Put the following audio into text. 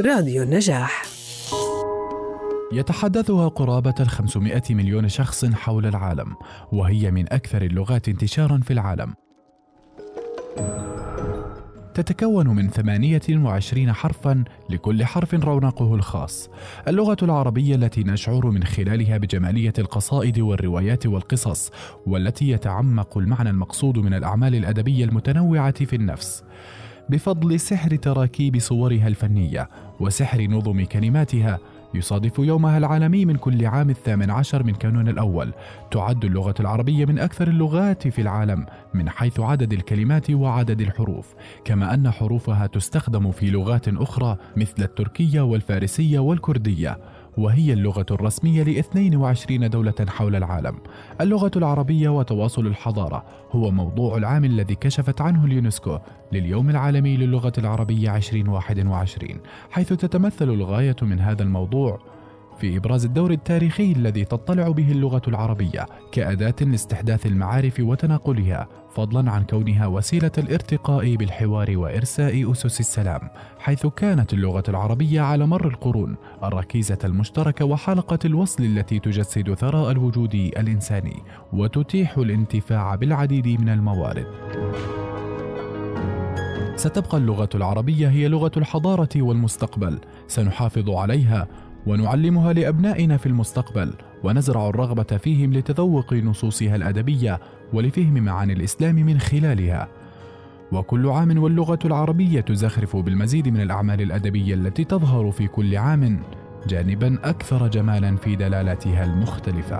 راديو النجاح. يتحدثها قرابة ال 500 مليون شخص حول العالم وهي من أكثر اللغات انتشارا في العالم. تتكون من 28 حرفا لكل حرف رونقه الخاص. اللغة العربية التي نشعر من خلالها بجمالية القصائد والروايات والقصص والتي يتعمق المعنى المقصود من الأعمال الأدبية المتنوعة في النفس. بفضل سحر تراكيب صورها الفنية وسحر نظم كلماتها يصادف يومها العالمي من كل عام الثامن عشر من كانون الأول تعد اللغة العربية من أكثر اللغات في العالم من حيث عدد الكلمات وعدد الحروف كما أن حروفها تستخدم في لغات أخرى مثل التركية والفارسية والكردية. وهي اللغة الرسمية ل 22 دولة حول العالم. اللغة العربية وتواصل الحضارة هو موضوع العام الذي كشفت عنه اليونسكو لليوم العالمي للغة العربية 2021 حيث تتمثل الغاية من هذا الموضوع في إبراز الدور التاريخي الذي تطلع به اللغة العربية كأداة لاستحداث المعارف وتناقلها فضلا عن كونها وسيلة الارتقاء بالحوار وإرساء أسس السلام حيث كانت اللغة العربية على مر القرون الركيزة المشتركة وحلقة الوصل التي تجسد ثراء الوجود الإنساني وتتيح الانتفاع بالعديد من الموارد. ستبقى اللغة العربية هي لغة الحضارة والمستقبل. سنحافظ عليها ونعلمها لأبنائنا في المستقبل ونزرع الرغبة فيهم لتذوق نصوصها الأدبية ولفهم معاني الإسلام من خلالها. وكل عام واللغة العربية تزخرف بالمزيد من الأعمال الأدبية التي تظهر في كل عام جانبا أكثر جمالا في دلالاتها المختلفة.